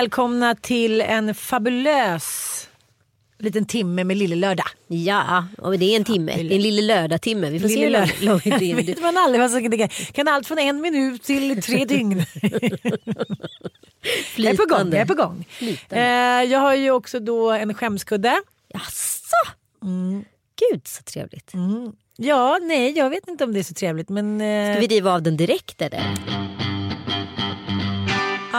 Välkomna till en fabulös liten timme med Lille Lördag. Ja, och det är en timme. Det är en lille lördag-timme. Vi får se hur Lille lång- det Vet man aldrig vad som kan, kan allt från en minut till tre dygn. jag är på gång. Jag, är på gång. Flytande. Eh, jag har ju också då en skämskudde. Jaså? Mm. Gud så trevligt. Ja, nej, jag vet inte om det är så trevligt. Men, eh, Ska vi riva av den direkt eller?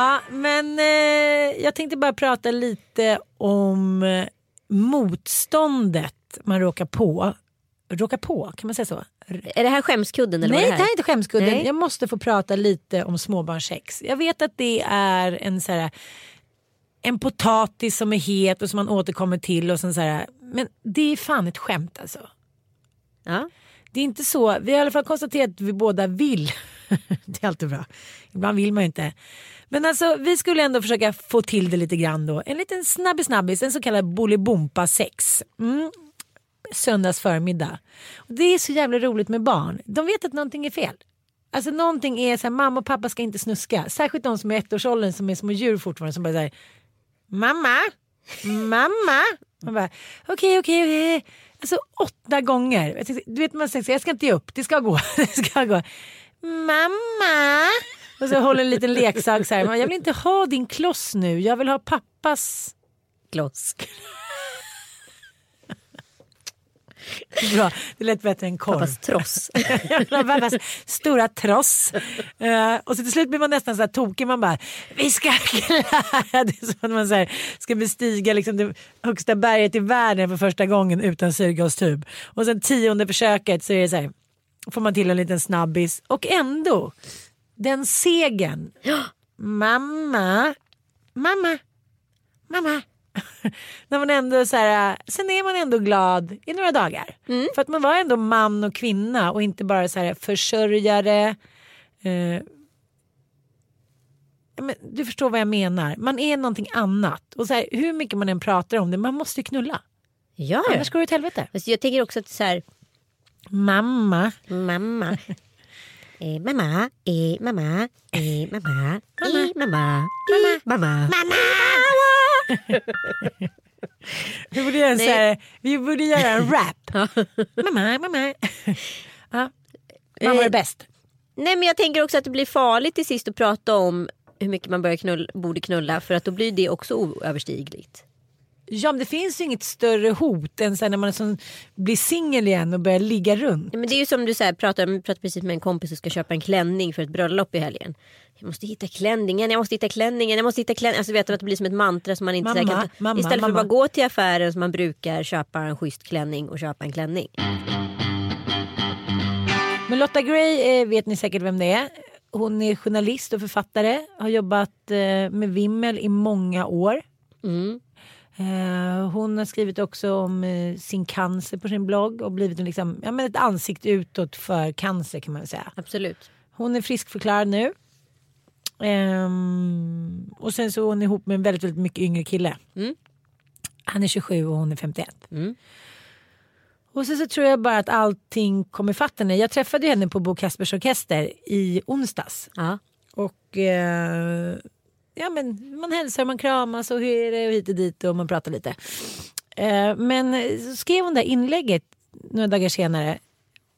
Ja, men eh, jag tänkte bara prata lite om eh, motståndet man råkar på. Råkar på, kan man säga så? Är det här skämskudden eller Nej, det är här är inte skämskudden. Nej. Jag måste få prata lite om småbarnssex. Jag vet att det är en så här, en potatis som är het och som man återkommer till. och sen så här, Men det är fan ett skämt alltså. Ja. Det är inte så. Vi har i alla fall konstaterat att vi båda vill. det är alltid bra. Ibland vill man ju inte. Men alltså vi skulle ändå försöka få till det lite grann då. En liten snabbis snabbis, en så kallad bolibompa sex. Mm. Söndags förmiddag. Och det är så jävla roligt med barn. De vet att någonting är fel. Alltså någonting är så här, mamma och pappa ska inte snuska. Särskilt de som är ettårsåldern som är små djur fortfarande som bara säger Mamma, mamma. Man bara okej, okej, okej. Alltså åtta gånger. Du vet man säger jag ska inte ge upp, det ska gå. Det ska gå. Mamma. Och så håller en liten leksak så här. Jag vill inte ha din kloss nu, jag vill ha pappas Kloss. Bra, det lät bättre än korv. Pappas tross. Pappas stora tross. Eh, och så till slut blir man nästan så här tokig. Man bara, vi ska klara det. är som att man så här, ska bestiga liksom det högsta berget i världen för första gången utan syrgastub. Och sen tionde försöket så är det så här, får man till en liten snabbis. Och ändå, den segern. Mamma, mamma, mamma. När man ändå så här, sen är man ändå glad i några dagar. För att man var ändå man och kvinna och inte bara så här försörjare. Eh, men du förstår vad jag menar. Man är någonting annat. Och så här, hur mycket man än pratar om det, man måste ju knulla. Ja, Annars går det åt helvete. Jag tänker också att så här, Mamma. mamma. Eh, mamma, eh, mamma, eh, mamma, eh, mamma, eh, mamma. Vi borde göra en, så här, vi borde göra en rap. Mamma, mamma. ja. Mamma är bäst. Nej men jag tänker också att det blir farligt till sist att prata om hur mycket man börjar knulla, borde knulla för att då blir det också oöverstigligt. Ja men det finns ju inget större hot än när man som blir singel igen och börjar ligga runt. Ja, men det är ju som du så här, pratar, jag pratade precis med en kompis som ska köpa en klänning för ett bröllop i helgen. Jag måste hitta klänningen, jag måste hitta klänningen, jag måste hitta klänningen. Alltså vet du att det blir som ett mantra som man inte Mamma, kan mamma, Istället mamma. för att bara gå till affären som man brukar köpa en schysst klänning och köpa en klänning. Men Lotta Gray eh, vet ni säkert vem det är. Hon är journalist och författare. Har jobbat eh, med Vimmel i många år. Mm. Eh, hon har skrivit också om eh, sin cancer på sin blogg och blivit liksom, ja, men ett ansikte utåt för cancer kan man säga. Absolut. Hon är friskförklarad nu. Ehm, och sen så är hon ihop med en väldigt, väldigt mycket yngre kille. Mm. Han är 27 och hon är 51. Mm. Och sen så tror jag bara att allting kom ifatt henne. Jag träffade henne på Bo Kaspers Orkester i onsdags. Ja. Och eh, ja, men man hälsar, man kramas och hur är det och hit och dit och man pratar lite. Eh, men så skrev hon det här inlägget några dagar senare.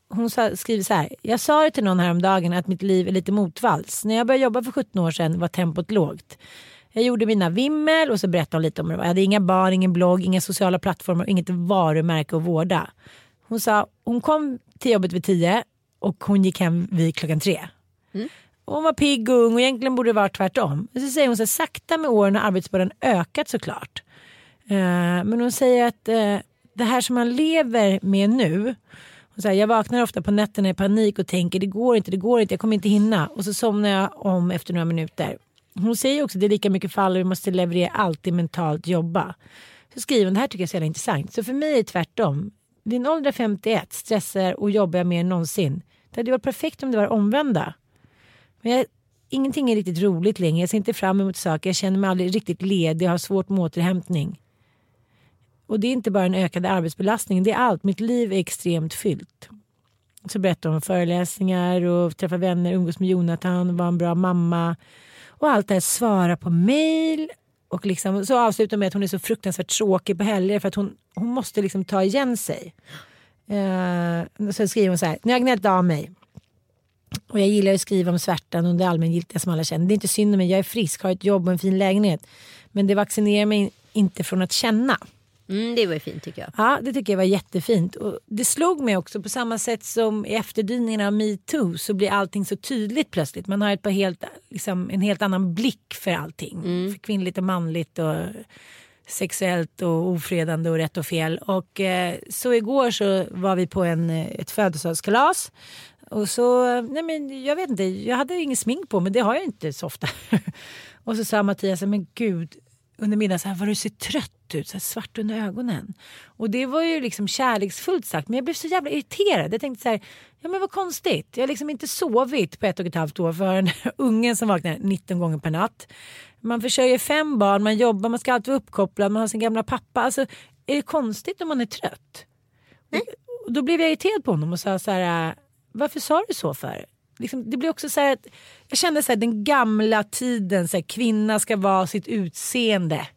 Hon sa, skriver så här. Jag sa det till någon häromdagen att mitt liv är lite motvalls. När jag började jobba för 17 år sedan var tempot lågt. Jag gjorde mina vimmel och så berättade hon lite om det. Jag hade inga barn, ingen blogg, inga sociala plattformar, inget varumärke att vårda. Hon sa hon kom till jobbet vid tio och hon gick hem vid klockan 3. Och Hon var pigg och ung och egentligen borde det vara tvärtom. Så säger hon så här, sakta med åren har arbetsbördan ökat såklart. Eh, men hon säger att eh, det här som man lever med nu. Hon säger, jag vaknar ofta på nätterna i panik och tänker det går inte, det går inte, jag kommer inte hinna. Och så somnar jag om efter några minuter. Hon säger också att det är lika mycket fall och vi måste leverera alltid mentalt jobba. Så skriver hon, det här tycker jag är så jävla intressant. Så för mig är det tvärtom. Din ålder är 51, stressar och jobbar mer än någonsin. Det hade varit perfekt om det var omvända. Men jag, ingenting är riktigt roligt längre. Jag ser inte fram emot saker. Jag känner mig aldrig riktigt ledig. Jag har svårt med återhämtning. Och det är inte bara en ökad arbetsbelastning. Det är allt. Mitt liv är extremt fyllt. Så berättar hon om föreläsningar och träffa vänner, umgås med Jonathan, vara en bra mamma. Och allt det här, svara på mejl. Och liksom, så avslutar med att hon är så fruktansvärt tråkig på helger för att hon, hon måste liksom ta igen sig. Uh, så skriver hon så här, nu har jag gnällt av mig. Och jag gillar att skriva om svärtan och det allmängiltiga som alla känner. Det är inte synd om mig, jag är frisk, har ett jobb och en fin lägenhet. Men det vaccinerar mig inte från att känna. Mm, det var ju fint tycker jag. Ja, det tycker jag var jättefint. Och det slog mig också på samma sätt som i efterdyningarna av metoo så blir allting så tydligt plötsligt. Man har ett par helt, liksom, en helt annan blick för allting. För kvinnligt och manligt och sexuellt och ofredande och rätt och fel. Och eh, så igår så var vi på en, eh, ett födelsedagskalas. Och så, nej men jag vet inte, jag hade ingen smink på men det har jag inte så ofta. och så sa Mattias, men gud, under middagen så här, vad du ser trött ut, så här, svart under ögonen. Och det var ju liksom kärleksfullt sagt men jag blev så jävla irriterad. Jag tänkte så här, ja men vad konstigt. Jag har liksom inte sovit på ett och ett halvt år för en ungen som vaknar 19 gånger per natt. Man försörjer fem barn, man jobbar, man ska alltid vara uppkopplad, man har sin gamla pappa. Alltså, är det konstigt om man är trött? Och då blev jag irriterad på honom och sa så här, varför sa du så för? Liksom, det blir också så här att jag kände så här, den gamla tiden, så här, kvinna ska vara sitt utseende.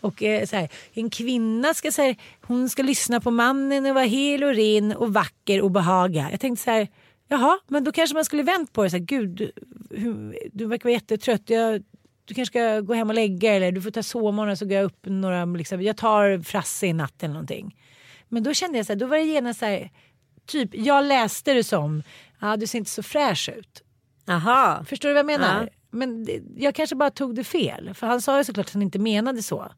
Och eh, så här, en kvinna ska, så här, hon ska lyssna på mannen och vara hel och ren och vacker och behaga. Jag tänkte så här, jaha, men då kanske man skulle vänt på det. Så här, Gud, du, hur, du verkar vara jättetrött. Jag, du kanske ska gå hem och lägga dig, eller du får ta sovmorgon så går jag upp några, liksom, jag tar frasse i natt eller någonting. Men då kände jag så här, då var det genast så här, typ, jag läste det som, ja du ser inte så fräsch ut. Aha. Förstår du vad jag menar? Ja. Men det, jag kanske bara tog det fel. För han sa ju såklart att han inte menade så.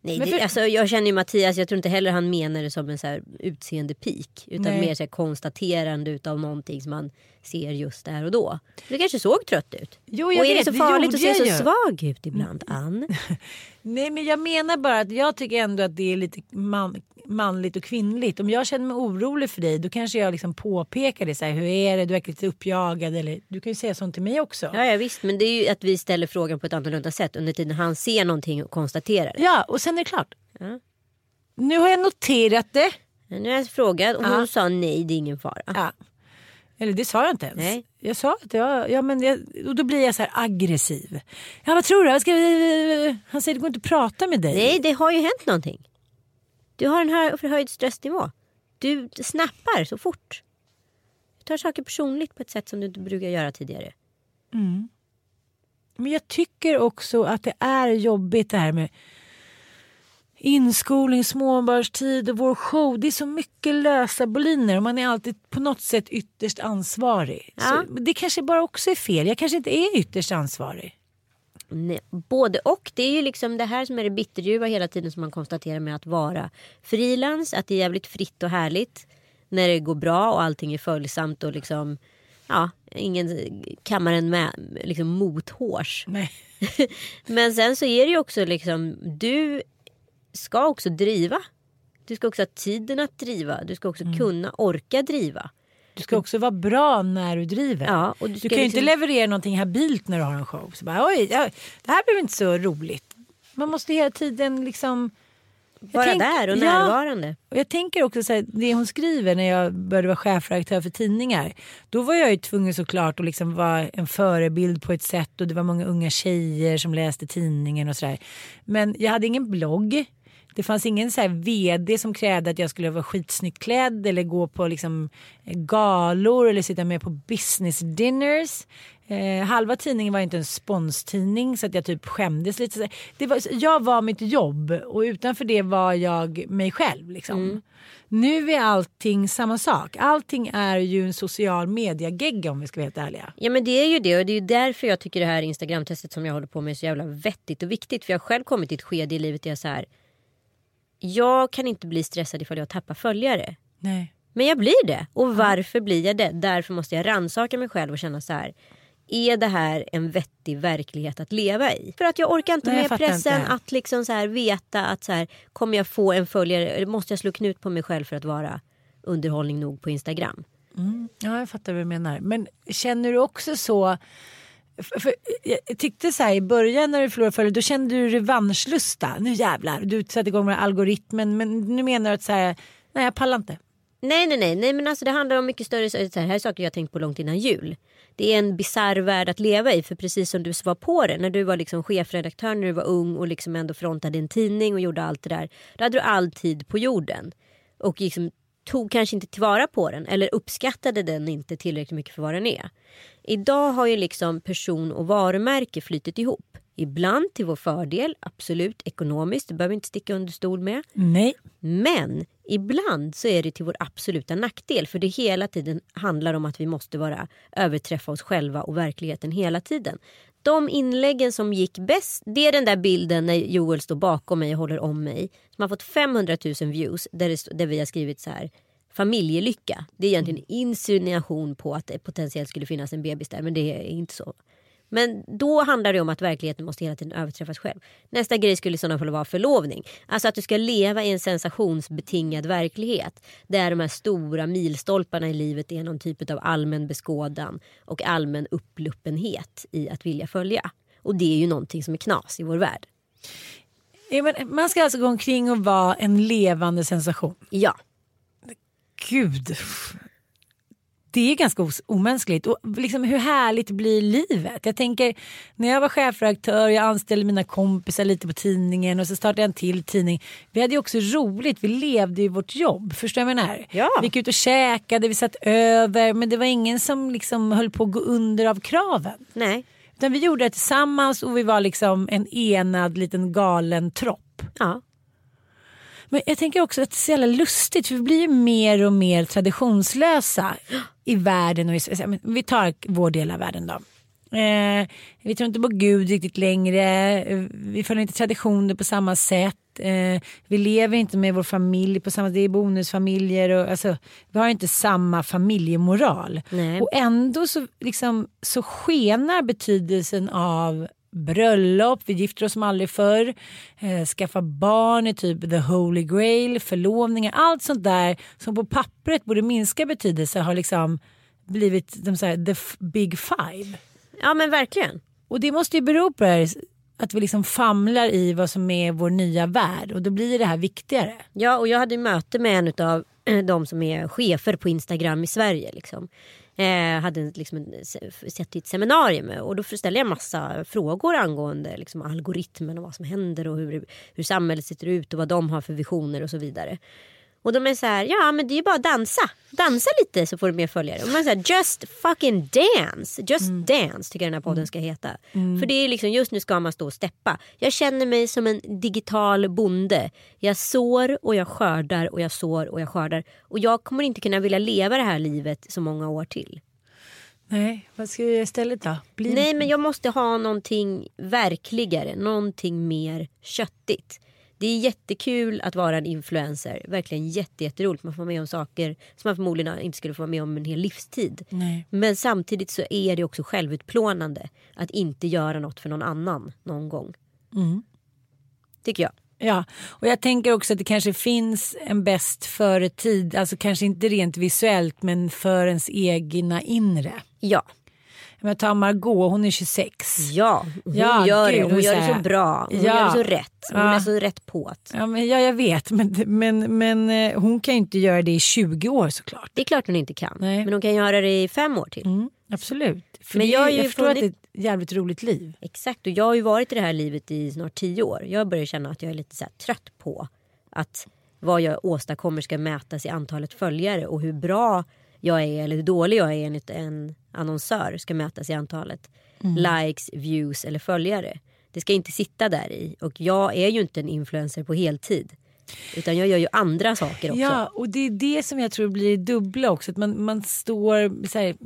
Nej, det, alltså, jag känner ju Mattias, jag tror inte heller han menar det som en så här utseendepik. Utan Nej. mer så här konstaterande utav någonting som man ser just där och då. Du kanske såg trött ut. Jo, jag och är vet, det så det farligt gjorde att se så ju. Mm. svag ut ibland, Ann? Nej men jag menar bara att jag tycker ändå att det är lite man, manligt och kvinnligt. Om jag känner mig orolig för dig då kanske jag liksom påpekar det. Så här, hur är det? Du verkar lite uppjagad. Eller, du kan ju säga sånt till mig också. Ja, ja visst, men det är ju att vi ställer frågan på ett annorlunda sätt under tiden han ser någonting och konstaterar det. Ja, och sen är det klart. Ja. Nu har jag noterat det. Nu har jag frågat och hon Ja. sa nej, det är ingen fara. Ja. Eller det sa jag inte ens. Nej. Jag sa att jag, ja, men jag, och då blir jag så aggressiv. Ja vad tror du? Vad Ska, vi- han säger det går inte att prata med dig. Nej, det har ju hänt någonting. Du har en hö- förhöjd stressnivå. Du snappar så fort. Du tar saker personligt på ett sätt som du inte brukar göra tidigare. Men jag tycker också att det är jobbigt det här med inskolning, småbarnstid och vår show. Det är så mycket lösa boliner och man är alltid på något sätt ytterst ansvarig. Ja. Så det kanske bara också är fel. Jag kanske inte är ytterst ansvarig. Nej, både och. Det är ju liksom det här som är det bitterljuva hela tiden som man konstaterar med att vara frilans. Att det är jävligt fritt och härligt när det går bra och allting är följsamt och liksom ja, ingen kammaren med liksom mothårs. Men sen så är det ju också liksom du ska också driva. Du ska också ha tiden att driva. Du ska också kunna orka driva. Du ska också vara bra när du driver. Ja, och du du kan ju liksom- inte leverera någonting habilt när du har en show. Så bara, Oj, ja, det här blev inte så roligt. Man måste hela tiden liksom... Vara tänk- där och Ja. närvarande. Och jag tänker också så här, det hon skriver när jag började vara chefredaktör för tidningar. Då var jag ju tvungen såklart att liksom vara en förebild på ett sätt och det var många unga tjejer som läste tidningen och sådär. Men jag hade ingen blogg. Det fanns ingen så vd som krävde att jag skulle vara skitsnyggt klädd eller gå på liksom galor eller sitta med på business dinners. Eh, halva tidningen var inte en sponstidning så att jag typ skämdes lite. Det var, jag var mitt jobb och utanför det var jag mig själv. Liksom. Nu är allting samma sak. Allting är ju en social media-gegga om vi ska vara helt ärliga. Ja men det är ju det och det är därför jag tycker det här Instagram-testet som jag håller på med är så jävla vettigt och viktigt. För jag har själv kommit till ett skede i livet där jag så här. Jag kan inte bli stressad ifall jag tappar följare. Nej. Men jag blir det. Och varför blir jag det? Därför måste jag rannsaka mig själv och känna så här. Är det här en vettig verklighet att leva i? För att jag orkar inte Nej, med pressen inte. att liksom så här veta att så här, kommer jag få en följare? Måste jag slå knut på mig själv för att vara underhållning nog på Instagram? Ja, jag fattar vad du menar. Men känner du också så... För, för, jag tyckte så här i början när du förlorade följare, då kände du revanschlusta. Nu jävlar, du satte igång med algoritmen. Men nu menar du att så här, nej jag pallar inte. Nej, nej, nej, nej, men alltså det handlar om mycket större så här, här är saker jag tänkt på långt innan jul. Det är en bizarr värld att leva i för precis som du var på det när du var liksom chefredaktör när du var ung och liksom ändå frontade en tidning och gjorde allt det där. Då hade du all tid på jorden och liksom tog kanske inte tillvara på den eller uppskattade den inte tillräckligt mycket för vad den är. Idag har ju liksom person och varumärke flytit ihop. Ibland till vår fördel, absolut ekonomiskt, det behöver vi inte sticka under stol med. Nej. Men ibland så är det till vår absoluta nackdel för det hela tiden handlar om att vi måste vara överträffa oss själva och verkligheten hela tiden. De inläggen som gick bäst, det är den där bilden när Joel står bakom mig och håller om mig. Som har fått 500 000 views där, det, där vi har skrivit så här. Familjelycka. Det är egentligen insinuation på att det potentiellt skulle finnas en bebis där men det är inte så. Men då handlar det om att verkligheten måste hela tiden överträffas själv. Nästa grej skulle i sådana fall vara förlovning. Alltså att du ska leva i en sensationsbetingad verklighet. Där de här stora milstolparna i livet är någon typ av allmän beskådan och allmän uppluppenhet i att vilja följa. Och det är ju någonting som är knas i vår värld. Man ska alltså gå omkring och vara en levande sensation. Ja, Gud. Det är ganska omänskligt. Och liksom, hur härligt blir livet? Jag tänker när jag var chefredaktör, jag anställde mina kompisar lite på tidningen och så startade jag en till tidning. Vi hade ju också roligt, vi levde i vårt jobb. Förstår du vad jag menar? Ja. Vi gick ut och käkade, vi satt över men det var ingen som liksom höll på att gå under av kraven. nej, Utan vi gjorde det tillsammans och vi var liksom en enad liten galen tropp. ja. Men jag tänker också att det är så jävla lustigt för vi blir ju mer och mer traditionslösa i världen. Och i, vi tar vår del av världen då. Eh, vi tror inte på Gud riktigt längre. Vi följer inte traditioner på samma sätt. Eh, vi lever inte med vår familj på samma sätt. Det är bonusfamiljer. Och, alltså, vi har inte samma familjemoral. Nej. Och ändå så, liksom, så skenar betydelsen av bröllop, vi gifter oss som aldrig förr, eh, skaffa barn är typ the holy grail, förlovningar, allt sånt där som på pappret borde minska betydelse har liksom blivit de så här, the big five. ja men verkligen. Och det måste ju bero på det här, att vi liksom famlar i vad som är vår nya värld och då blir det här viktigare. Ja, och jag hade möte med en av de som är chefer på Instagram i Sverige. Liksom. Eh, hade liksom en, eh, sett i ett seminarium eh, och då ställde jag massa frågor angående liksom, algoritmen och vad som händer och hur, hur samhället ser ut och vad de har för visioner och så vidare. Och de är så här, ja men det är ju bara att dansa. Dansa lite så får du mer följare. Och man säger just fucking dance. Just dance tycker jag den här podden ska heta. För det är liksom, just nu ska man stå och steppa. Jag känner mig som en digital bonde. Jag sår och jag skördar och jag sår och jag skördar. Och jag kommer inte kunna vilja leva det här livet så många år till. Nej, vad ska jag göra istället då? Bli... Nej men jag måste ha någonting verkligare, någonting mer köttigt. Det är jättekul att vara en influencer, verkligen jätte, jätteroligt. Man får vara med om saker som man förmodligen inte skulle få vara med om en hel livstid. Nej. Men samtidigt så är det också självutplånande att inte göra något för någon annan någon gång. Mm. Tycker jag. Ja, och jag tänker också att det kanske finns en bäst före tid, alltså kanske inte rent visuellt men för ens egna inre. Ja, Jag tar Margot, hon är 26. ja. hon Ja, gör gud, det. Hon hon gör det så bra. Hon Ja. gör det så rätt. Hon Ja. är så rätt på. Ja, men, ja jag vet, men, men, men eh, hon kan ju inte göra det i 20 år såklart. Det är klart hon inte kan. Nej. Men hon kan göra det i fem år till. Mm, absolut. För Men jag jag, har ju jag förstår att det är ett jävligt roligt liv. Exakt, och jag har ju varit i det här livet i snart tio år. Jag börjar känna att jag är lite så trött på att vad jag åstadkommer ska mätas i antalet följare och hur bra jag är eller hur dålig jag är enligt en annonsör ska mätas i antalet likes, views eller följare. Det ska inte sitta där i och jag är ju inte en influencer på heltid. Utan jag gör ju andra saker också. Ja, och det är det som jag tror blir dubbla också. Att man, man står så här,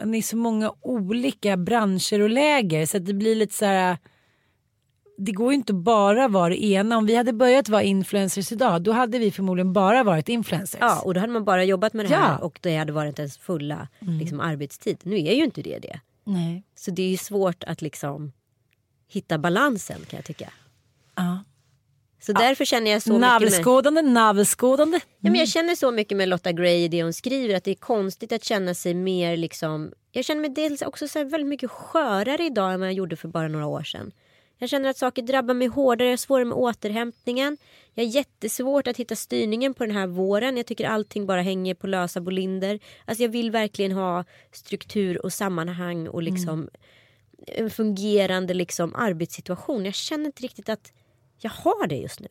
man är i så många olika branscher och läger så att det blir lite så här. Det går ju inte bara vara det ena. Om vi hade börjat vara influencers idag då hade vi förmodligen bara varit influencers. Ja, och då hade man bara jobbat med det här Ja. och det hade varit ens fulla liksom, arbetstid. Nu är ju inte det det. Nej. Så det är ju svårt att liksom hitta balansen kan jag tycka. Ja. Så därför känner jag så mycket med, Navelskådande, navelskådande. ja, men jag känner så mycket med Lotta Gray i det hon skriver att det är konstigt att känna sig mer liksom Jag känner mig dels också så väldigt mycket skörare idag än vad jag gjorde för bara några år sedan. Jag känner att saker drabbar mig hårdare, jag har svårare med återhämtningen. Jag har jättesvårt att hitta styrningen på den här våren. Jag tycker allting bara hänger på lösa bolinder. Alltså jag vill verkligen ha struktur och sammanhang och liksom en fungerande liksom arbetssituation. Jag känner inte riktigt att jag har det just nu.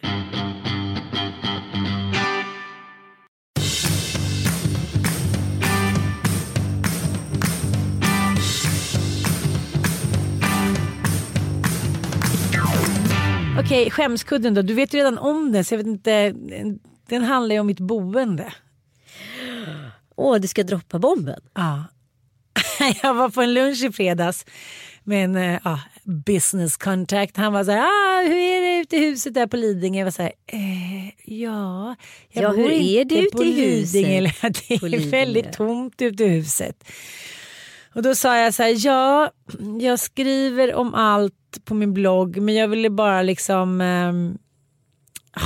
Okej, skämskudden då. Du vet ju redan om den så jag vet inte. Den handlar ju om mitt boende. Åh, du ska droppa bomben. Ja. Jag var på en lunch i fredags med en eh, ja, business contact. Han var så här, ah, hur är det ute i huset där på Lidingö? Jag var så här, eh, ja, jag Ja, bor hur är det ute i huset Lidingö. Det är väldigt tomt ute i huset. Och då sa jag så här, ja, jag skriver om allt på min blogg men jag ville bara liksom eh,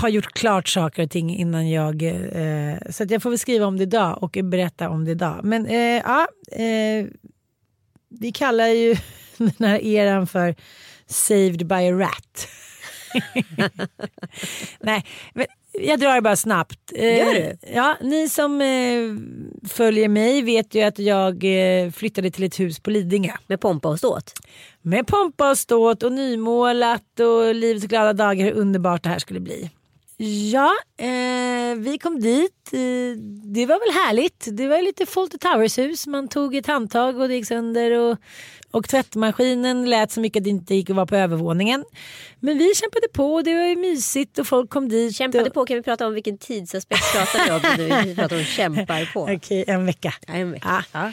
ha gjort klart saker och ting innan jag... Eh, så att jag får väl skriva om det idag och berätta om det idag. Men eh, ja, eh, vi kallar ju den här eran för Saved by a rat. Nej, men jag drar det bara snabbt. Eh, Gör du? Ja, ni som eh, följer mig vet ju att jag eh, flyttade till ett hus på Lidingö. Med pompa och ståt. Med pompa och ståt och nymålat och livets glada dagar hur underbart det här skulle bli. Ja, eh, vi kom dit. Eh, det var väl härligt. Det var lite Fawlty Towers hus. Man tog ett handtag och det gick sönder. Och, och tvättmaskinen lät så mycket att det inte gick att vara på övervåningen. Men vi kämpade på och det var ju mysigt och folk kom dit. Kämpade och... på, kan vi prata om vilken tidsaspekt pratar vi om? Vi pratar om kämpar på. Okej, en vecka. Ja, en vecka. Ja.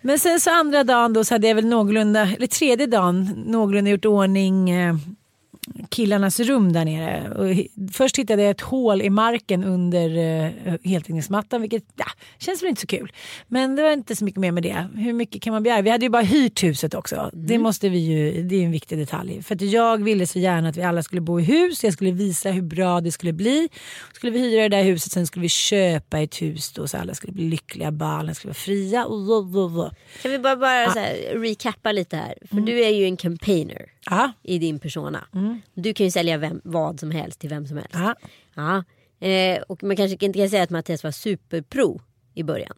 Men sen så andra dagen då så hade jag väl någorlunda, eller tredje dagen, någorlunda gjort ordning eh, killarnas rum där nere. Och först hittade jag ett hål i marken under eh, heltäckningsmattan vilket ja, känns väl inte så kul. Men det var inte så mycket mer med det. Hur mycket kan man begära? Vi hade ju bara hyrt huset också. Det måste vi ju, det är en viktig detalj. För att jag ville så gärna att vi alla skulle bo i hus. Jag skulle visa hur bra det skulle bli. Skulle vi hyra det där huset sen skulle vi köpa ett hus då så alla skulle bli lyckliga. Barnen skulle vara fria. Kan vi bara, bara här, recappa lite här? För du är ju en campaigner Ja, i din persona. Du kan ju sälja vem, vad som helst till vem som helst. ja. Ja. Eh, och man kanske inte kan säga att Mattias var superpro i början.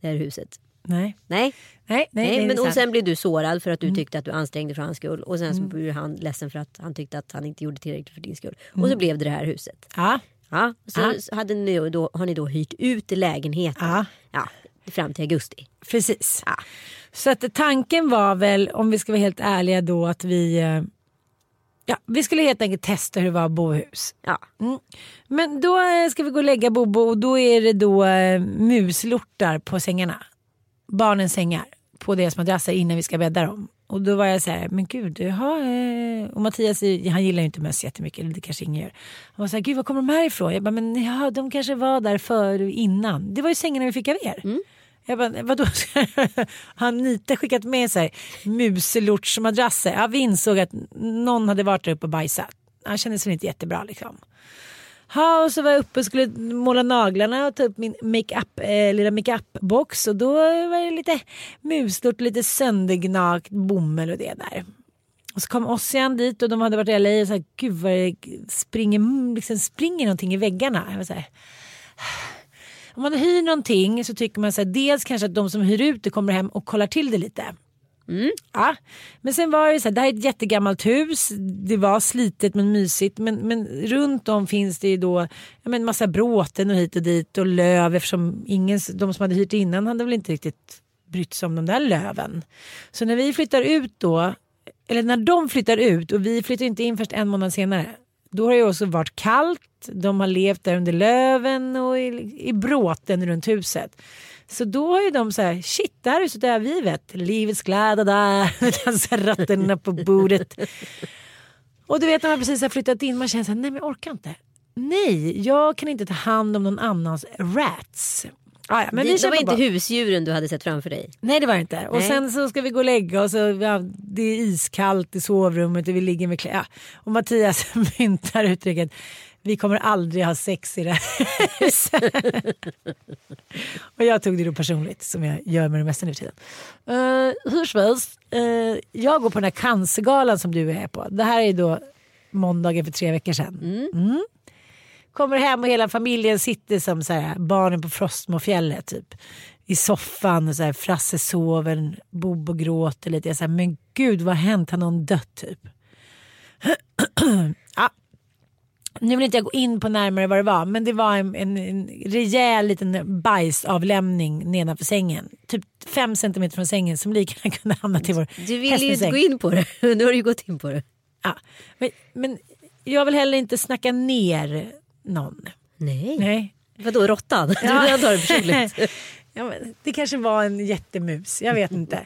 Det här huset. Nej. Nej, Nej, nej, nej, men och sen blev du sårad för att du tyckte att du ansträngde för hans skull. Och sen så blev han ledsen för att han tyckte att han inte gjorde tillräckligt för din skull. Och så blev det det här huset. Ja, Ja, så Ja. hade ni då, har ni då hyrt ut lägenheten. Ja. Ja, fram till augusti. precis. Ja. Så att tanken var väl, om vi ska vara helt ärliga då, att vi... Ja, vi skulle helt enkelt testa hur det var att bo i hus. Ja. Mm. Men då eh, ska vi gå och lägga Bobo och då är det då eh, muslortar på sängarna. Barnens sängar på deras madrasser innan vi ska bädda dem. Och då var jag så här, men gud, jaha, eh. och Mattias eh, han gillar ju inte möss jättemycket, eller det kanske ingen gör. Han var så här, gud var kommer de här ifrån? Jag bara, men ja, de kanske var där för innan. Det var ju sängarna vi fick av er. Mm. Jag bara, vadå? Har Nita skickat med sig muselortsmadrasser? Ja, vi insåg att någon hade varit där uppe och bajsat. han kändes väl inte jättebra liksom. Ha, och så var jag uppe och skulle måla naglarna och ta upp min makeup, eh, lilla makeupbox och då var det lite muslort, lite söndergnagt bomull och det där. Och så kom Ossian dit och de hade varit i LA och sa gud vad det springer, mm, liksom springer någonting i väggarna. Jag var så här, om man hyr någonting så tycker man så här, dels kanske att de som hyr ut det kommer hem och kollar till det lite. Mm. Ja. Men sen var det så här, det här är ett jättegammalt hus. Det var slitet men mysigt. Men, men runt om finns det ju då ja, men massa bråten och hit och dit och löv eftersom ingen, de som hade hyrt innan hade väl inte riktigt brytt sig om de där löven. Så när vi flyttar ut då, eller när de flyttar ut och vi flyttar inte in först en månad senare. Då har det också varit kallt, de har levt där under löven och i, i bråten runt huset. Så då har ju de så här, shit det här är så övergivet. Livets glädje där, rötterna på bordet. Och du vet när man precis har flyttat in, man känner så här, nej men jag orkar inte. Nej, jag kan inte ta hand om någon annans rats. Ah, ja, men det, vi det var inte på. husdjuren du hade sett framför dig. Nej det var det inte. Och Nej. sen så ska vi gå och lägga oss och ja, det är iskallt i sovrummet och vi ligger med kläder. Ja. Och Mattias myntar uttrycket vi kommer aldrig ha sex i det här huset. och jag tog det då personligt som jag gör med det mesta nu för tiden. Uh, hur som helst, eh, jag går på den här cancergalan som du är på. Det här är då måndagen för tre veckor sedan. Mm. Kommer hem och hela familjen sitter som så här, barnen på Frostmofjället typ. I soffan och så här, Frasse sover, Bobo gråter lite. Jag säger men gud vad har hänt? Har någon dött typ? ja. Nu vill inte jag gå in på närmare vad det var men det var en, en, en rejäl liten bajsavlämning nedanför sängen. Typ fem centimeter från sängen som lika gärna kunde hamna till vår Du ville ju inte gå in på det. Nu har du ju gått in på det. Ja. Men, men jag vill heller inte snacka ner någon. Nej. Nej. Vadå råttan? Du vill ta det personligt. ja, men det kanske var en jättemus, jag vet inte.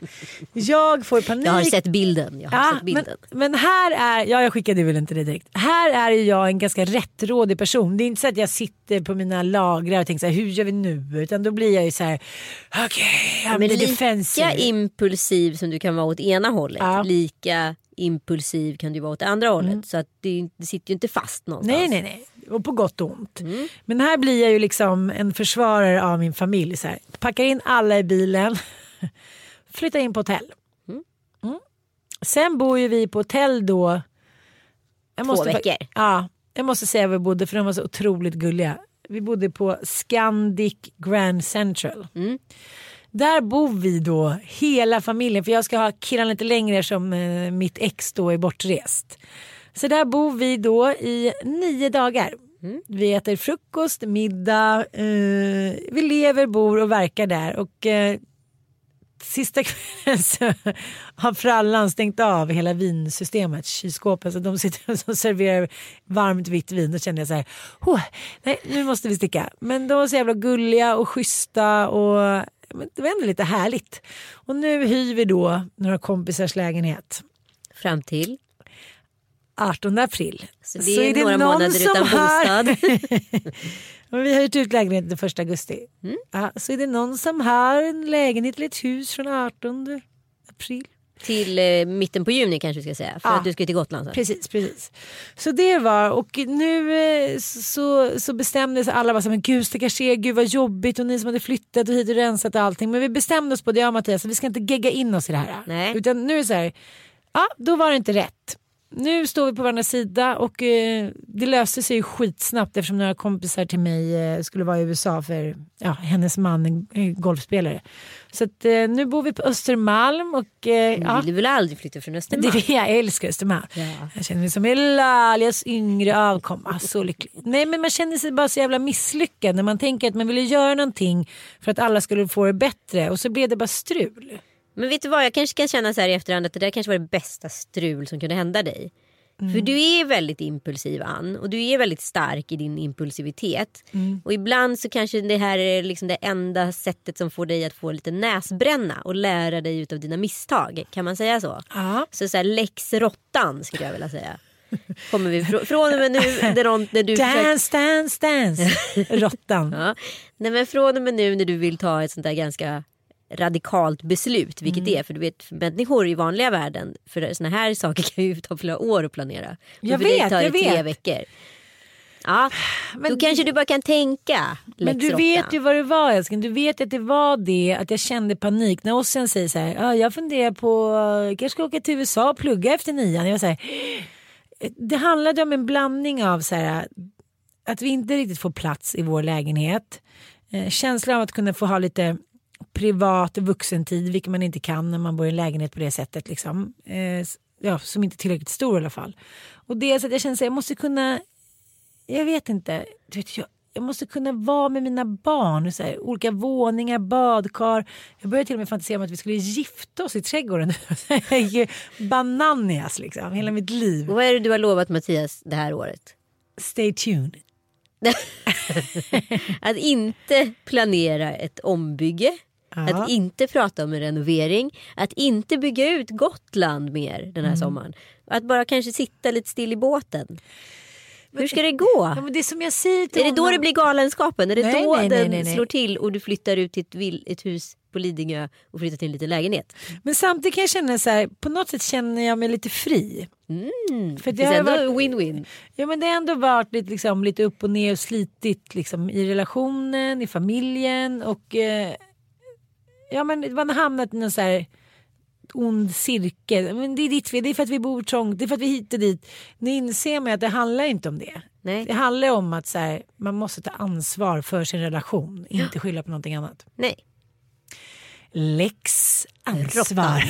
Jag får panik. Jag har sett bilden. Jag har Ja, sett men, bilden. men här är, ja jag skickade väl inte det direkt. Här är jag en ganska rättrådig person. Det är inte så att jag sitter på mina lagrar och tänker så här, hur gör vi nu? Utan då blir jag ju så här, okej, okay, Men I'm the lika impulsiv som du kan vara åt ena hållet. Ja. Mm. Lika impulsiv kan du vara åt det andra hållet. Så att det, det sitter ju inte fast någonstans. Nej, nej, nej. Och på gott och ont. Mm. Men här blir jag ju liksom en försvarare av min familj. Så här. Packar in alla i bilen. Flyttar in på hotell. Mm. Sen bor ju vi på hotell då. Jag Två fa- veckor. Ja, jag måste säga var vi bodde för de var så otroligt gulliga. Vi bodde på Scandic Grand Central. Mm. Där bor vi då hela familjen för jag ska ha killen lite längre eftersom eh, mitt ex då är bortrest. Så där bor vi då i nio dagar. Mm. Vi äter frukost, middag, eh, vi lever, bor och verkar där. Och eh, sista kvällen så har frallan stängt av hela vinsystemet, kylskåpet. Så de sitter och serverar varmt vitt vin. Då kände jag så här, "Åh, nej nu måste vi sticka. Men de var så jävla gulliga och schyssta och det var ändå lite härligt. Och nu hyr vi då några kompisars lägenhet. Fram till. 18 april. Så det är några någon månader som utan bostad. Vi har hyrt ut lägenheten den 1 augusti. Mm. Ja, så är det någon som har en lägenhet eller ett hus från 18 april. till eh, mitten på juni kanske vi ska säga. För Ja. att du ska till Gotland sen. Precis, precis. Så det var och nu eh, så, så bestämde sig alla bara så men gud stackars er, gud vad jobbigt och ni som hade flyttat och hit och rensat och allting. Men vi bestämde oss på det jag och Mattias, att vi ska inte gegga in oss i det här. Nej. Utan nu är det så här, ja då var det inte rätt. Nu står vi på varandras sida och eh, det löste sig ju skitsnabbt eftersom några kompisar till mig eh, skulle vara i USA för ja, hennes man är är golfspelare. Så att, eh, nu bor vi på Östermalm och eh, Du ja, vill väl aldrig flytta från Östermalm? det, jag älskar Östermalm. Ja. Jag känner mig som Elalias yngre avkomma. Så lycklig. Nej men man känner sig bara så jävla misslyckad när man tänker att man ville göra någonting för att alla skulle få det bättre och så blev det bara strul. Men vet du vad, jag kanske kan känna så här i efterhand att det där kanske var det bästa strul som kunde hända dig. Mm. För du är väldigt impulsiv Ann och du är väldigt stark i din impulsivitet. Mm. Och ibland så kanske det här är liksom det enda sättet som får dig att få lite näsbränna och lära dig utav dina misstag. Kan man säga så? Ja. Så, så här, lex råttan skulle jag vilja säga. Kommer vi fr- från och med nu när, du försöker, Dance, dance, dance. Råttan. ja, nej men från och med nu när du vill ta ett sånt där ganska radikalt beslut, vilket Mm. det är. För du vet, för människor i vanliga världen, för såna här saker kan ju ta flera år att planera. Jag för vet, tar jag tre vet. veckor. Ja, Men- då kanske du bara kan tänka Men du vet ju vad det var älskling. Du vet att det var det att jag kände panik. När Ossian säger så här. "Ja, jag funderar på jag kanske ska åka till USA och plugga efter nian. Jag var så här, det handlade om en blandning av så här, att vi inte riktigt får plats i vår lägenhet. Eh, känslan av att kunna få ha lite privat vuxentid, vilket man inte kan när man bor i en lägenhet på det sättet. Liksom. Eh, ja, som inte är tillräckligt stor i alla fall. Och dels att jag känner att jag måste kunna jag vet inte. Du vet, jag, jag måste kunna vara med mina barn. Så här, olika våningar, badkar. Jag började till och med fantisera om att vi skulle gifta oss i trädgården. Bananias liksom, hela mitt liv. Vad är det du har lovat Mattias det här året? Stay tuned. Att inte planera ett ombygge. Ja. Att inte prata om en renovering. Att inte bygga ut Gotland mer den här sommaren. Att bara kanske sitta lite still i båten. Hur ska det gå? Ja, men det är Är det då det blir galenskapen? Är det Nej, då nej, den nej, slår till och du flyttar ut till ett, vill, ett hus på Lidingö och flyttar till en liten lägenhet? Men samtidigt kan jag känna så här, på något sätt känner jag mig lite fri. Mm. För Det det är ändå win-win. Ja men det har ändå varit lite, liksom, lite upp och ner och slitigt liksom, i relationen, i familjen och eh, ja men man har hamnat i någon så här ond cirkel. Men det är ditt fel, det är för att vi bor trångt, det är för att vi är hit och dit. Nu inser man att det handlar inte om det. Nej. Det handlar om att så här, man måste ta ansvar för sin relation, inte skylla på någonting annat. Nej. Lex ansvar.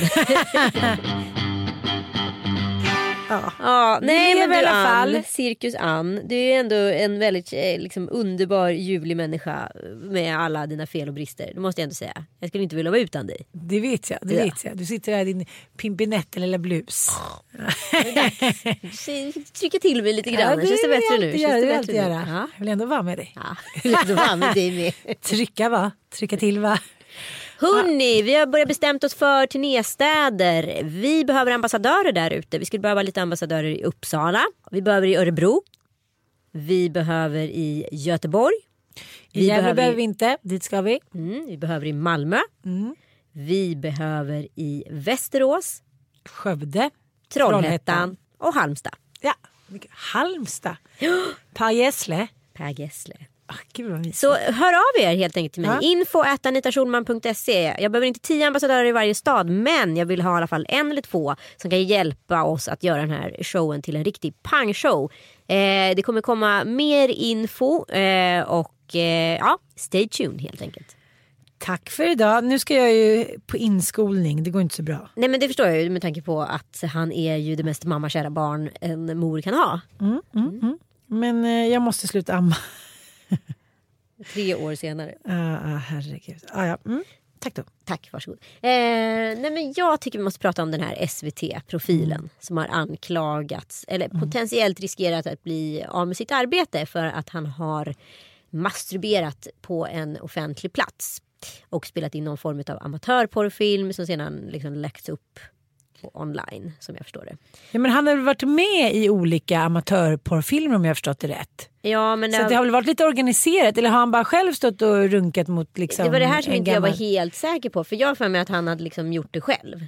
ja. Ja, nej men du. Ann, Cirkus Ann, du är ändå en väldigt eh, liksom, underbar ljuvlig människa med alla dina fel och brister. Det måste jag ändå säga. Jag skulle inte vilja vara utan dig. Det vet jag. Det Ja. vet jag. Du sitter där i din pimpinett lilla blus. Trycka till mig lite grann. Ja, Känns det vill jag bättre nu? Känns det det vill jag bättre nu? göra. Ja. Jag vill ändå vara med dig. Ja, då var med dig med. Trycka va? Trycka till va? Hörni, vi har börjat bestämt oss för turnéstäder. Vi behöver ambassadörer där ute. Vi skulle behöva lite ambassadörer i Uppsala. Vi behöver i Örebro. Vi behöver i Göteborg. I Gävle behöver- behöver vi inte. Dit ska vi. Mm, vi behöver i Malmö. Mm. Vi behöver i Västerås, Skövde. Trollhättan och Halmstad. Ja. Halmstad. Per Gessle. Per Gessle. Ah. Så hör av er helt enkelt till mig. Ja. Info. Jag behöver inte tio ambassadörer i varje stad men jag vill ha i alla fall en eller två som kan hjälpa oss att göra den här showen till en riktig pangshow. Eh, det kommer komma mer info eh, och eh, ja, stay tuned helt enkelt. Tack för idag. Nu ska jag ju på inskolning. Det går inte så bra. Nej men det förstår jag ju med tanke på att han är ju det mest mammakära barn en mor kan ha. Men eh, jag måste sluta amma. Tre år senare. Ah, ah, herregud. Ah, ja. mm. Tack då. Tack, varsågod. Eh, nej men jag tycker vi måste prata om den här SVT-profilen som har anklagats eller potentiellt riskerat att bli av med sitt arbete för att han har masturberat på en offentlig plats och spelat in någon form av amatörporrfilm som sedan liksom läckts upp online som jag förstår det. Ja, men han har väl varit med i olika amatörporrfilmer om jag har förstått det rätt. Ja, men Så att det har väl varit lite organiserat eller har han bara själv stått och runkat mot liksom det var det här som inte jag var gammal- helt säker på för jag har för mig att han hade liksom gjort det själv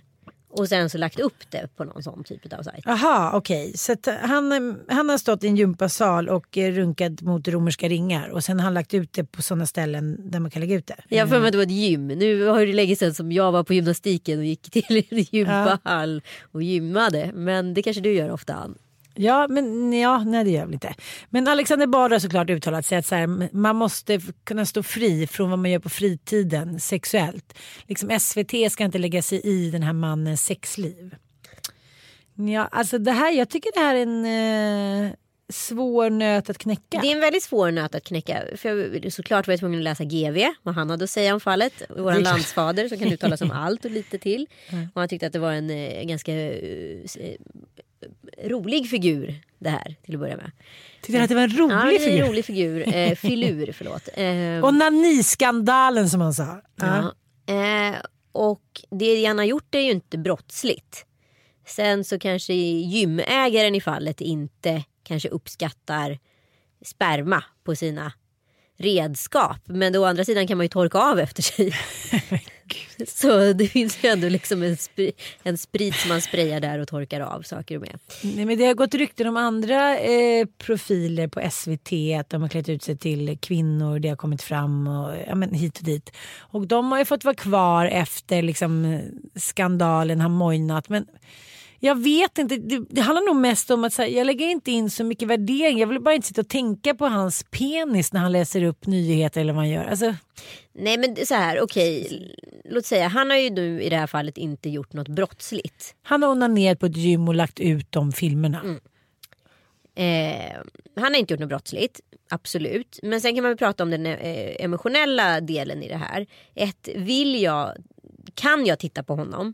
och sen så lagt upp det på någon sån typ av sajt. Jaha okej. Så att han, han har stått i en gympasal och eh, runkat mot romerska ringar och sen har han lagt ut det på sådana ställen där man kan lägga ut det. Jag har för mig att det var ett gym. Nu har det länge sedan som jag var på gymnastiken och gick till en gympahall och gymmade. Men det kanske du gör ofta Ann. Ja men ja, nej det gör jag väl inte. Men Alexander Bard har såklart uttalat sig att så här, man måste kunna stå fri från vad man gör på fritiden sexuellt. Liksom SVT ska inte lägga sig i den här mannens sexliv. Ja, alltså det här, jag tycker det här är en eh, svår nöt att knäcka. Det är en väldigt svår nöt att knäcka. För jag, såklart var jag tvungen att läsa GV, vad han hade att säga om fallet. Vår landsfader som kan uttala sig om allt och lite till. Och han tyckte att det var en eh, ganska eh, eh, rolig figur det här till att börja med. Tyckte du att det var en rolig ja, det är figur? en rolig figur. Eh, filur, förlåt. Eh, Och naniskandalen som han sa. Ja. Eh, och det han har gjort är ju inte brottsligt. Sen så kanske gymägaren i fallet inte kanske uppskattar sperma på sina redskap. Men å andra sidan kan man ju torka av efter sig. Så det finns ju ändå liksom en, spri, en sprit som man sprayar där och torkar av saker med. Nej, men det har gått rykten om andra eh, profiler på SVT. Att de har klätt ut sig till kvinnor. Det har kommit fram och, ja, men hit och dit. Och de har ju fått vara kvar efter liksom, eh, skandalen har mojnat. Men jag vet inte, det, det handlar nog mest om att här, jag lägger inte in så mycket värdering. Jag vill bara inte sitta och tänka på hans penis när han läser upp nyheter eller vad han gör. Alltså... Nej men så här, okej. Okay. Låt säga, han har ju nu i det här fallet inte gjort något brottsligt. Han har onanerat på ett gym och lagt ut de filmerna. Mm. Eh, han har inte gjort något brottsligt, absolut. Men sen kan man prata om den eh, emotionella delen i det här. Ett, vill jag, kan jag titta på honom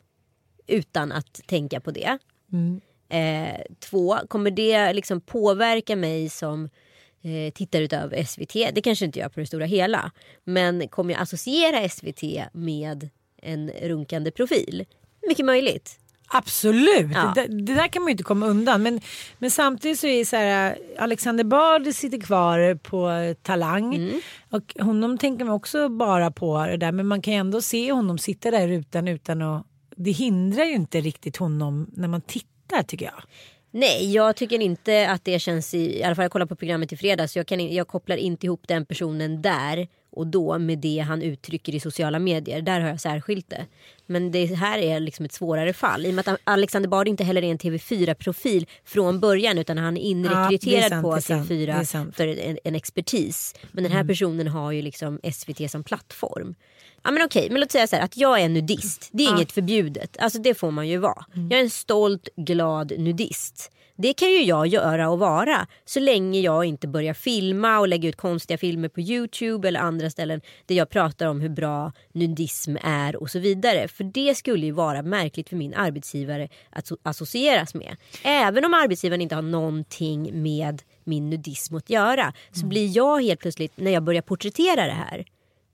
utan att tänka på det? Mm. Eh, två, kommer det liksom påverka mig som eh, tittare utav SVT? Det kanske inte gör på det stora hela. Men kommer jag associera SVT med en runkande profil? Mycket möjligt. Absolut, ja. det, det, där kan man ju inte komma undan. Men, men samtidigt så är det så här, Alexander Bard sitter kvar på Talang. Mm. Och honom tänker man också bara på det där. Men man kan ju ändå se honom sitta där utan, utan att det hindrar ju inte riktigt honom när man tittar tycker jag. Nej, jag tycker inte att det känns i, i alla fall jag kollar på programmet i fredags. Jag, kan, jag kopplar inte ihop den personen där och då med det han uttrycker i sociala medier. Där har jag särskilt det. Men det här är liksom ett svårare fall. I och med att Alexander Bard inte heller är en TV4-profil från början utan han är inrekryterad ja, sant, på TV4 för en, en, expertis. Men den här mm. personen har ju liksom SVT som plattform. Ja men okej, men låt säga så här, att jag är nudist. Det är ja. inget förbjudet. Alltså det får man ju vara. Mm. Jag är en stolt, glad nudist. Det kan ju jag göra och vara så länge jag inte börjar filma och lägga ut konstiga filmer på Youtube eller andra ställen där jag pratar om hur bra nudism är och så vidare. För det skulle ju vara märkligt för min arbetsgivare att associeras med. Även om arbetsgivaren inte har någonting med min nudism att göra så mm. blir jag helt plötsligt när jag börjar porträttera det här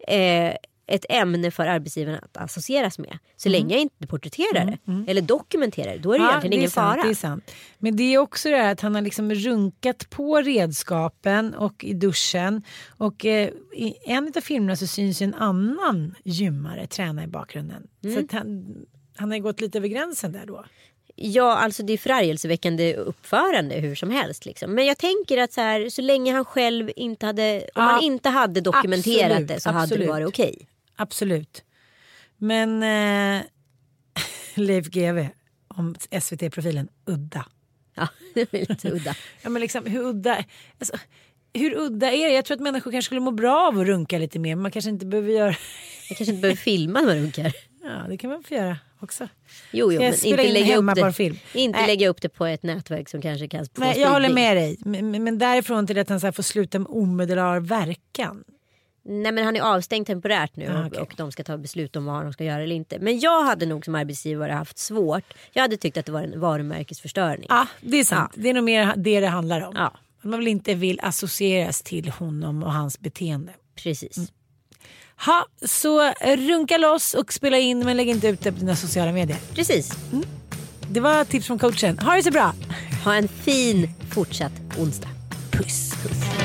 eh, ett ämne för arbetsgivaren att associeras med. Så mm. länge jag inte porträtterar mm. det mm. eller dokumenterar det, då är det ja, egentligen det ingen sant, fara. Det är sant. Men det är också det här att han har liksom runkat på redskapen och i duschen. Och eh, i en av filmerna så syns en annan gymmare träna i bakgrunden. Så mm. han, han har gått lite över gränsen där då. Ja, alltså det är förargelseväckande uppförande hur som helst. Liksom. Men jag tänker att så, här, så länge han själv inte hade, om ja, han inte hade dokumenterat absolut, det så absolut. hade det varit okej. Okay. Absolut. Men eh, Leif GW om SVT-profilen, udda. Ja, det är lite udda. ja, men liksom, hur udda... Alltså, hur udda är det? Jag tror att människor kanske skulle må bra av att runka lite mer. Men man kanske inte behöver göra... man kanske inte behöver filma när man runkar. Ja, det kan man få göra också. Jo, jo men inte, lägga upp, det, film? inte Nej. lägga upp det på ett nätverk som kanske kan Nej, Jag håller med dig. Men, men därifrån till att han så får sluta med omedelbar verkan. Nej men han är avstängd temporärt nu ah, okay. och, de ska ta beslut om vad de ska göra eller inte. Men jag hade nog som arbetsgivare haft svårt. Jag hade tyckt att det var en varumärkesförstöring. Ja det är sant. Ja. Det är nog mer det det handlar om. Ja. Man vill inte vill associeras till honom och hans beteende. Precis. Mm. Ha, så runka loss och spela in men lägg inte ut det på dina sociala medier. Precis. Mm. Det var tips från coachen. Ha det så bra. Ha en fin fortsatt onsdag. Puss. Puss.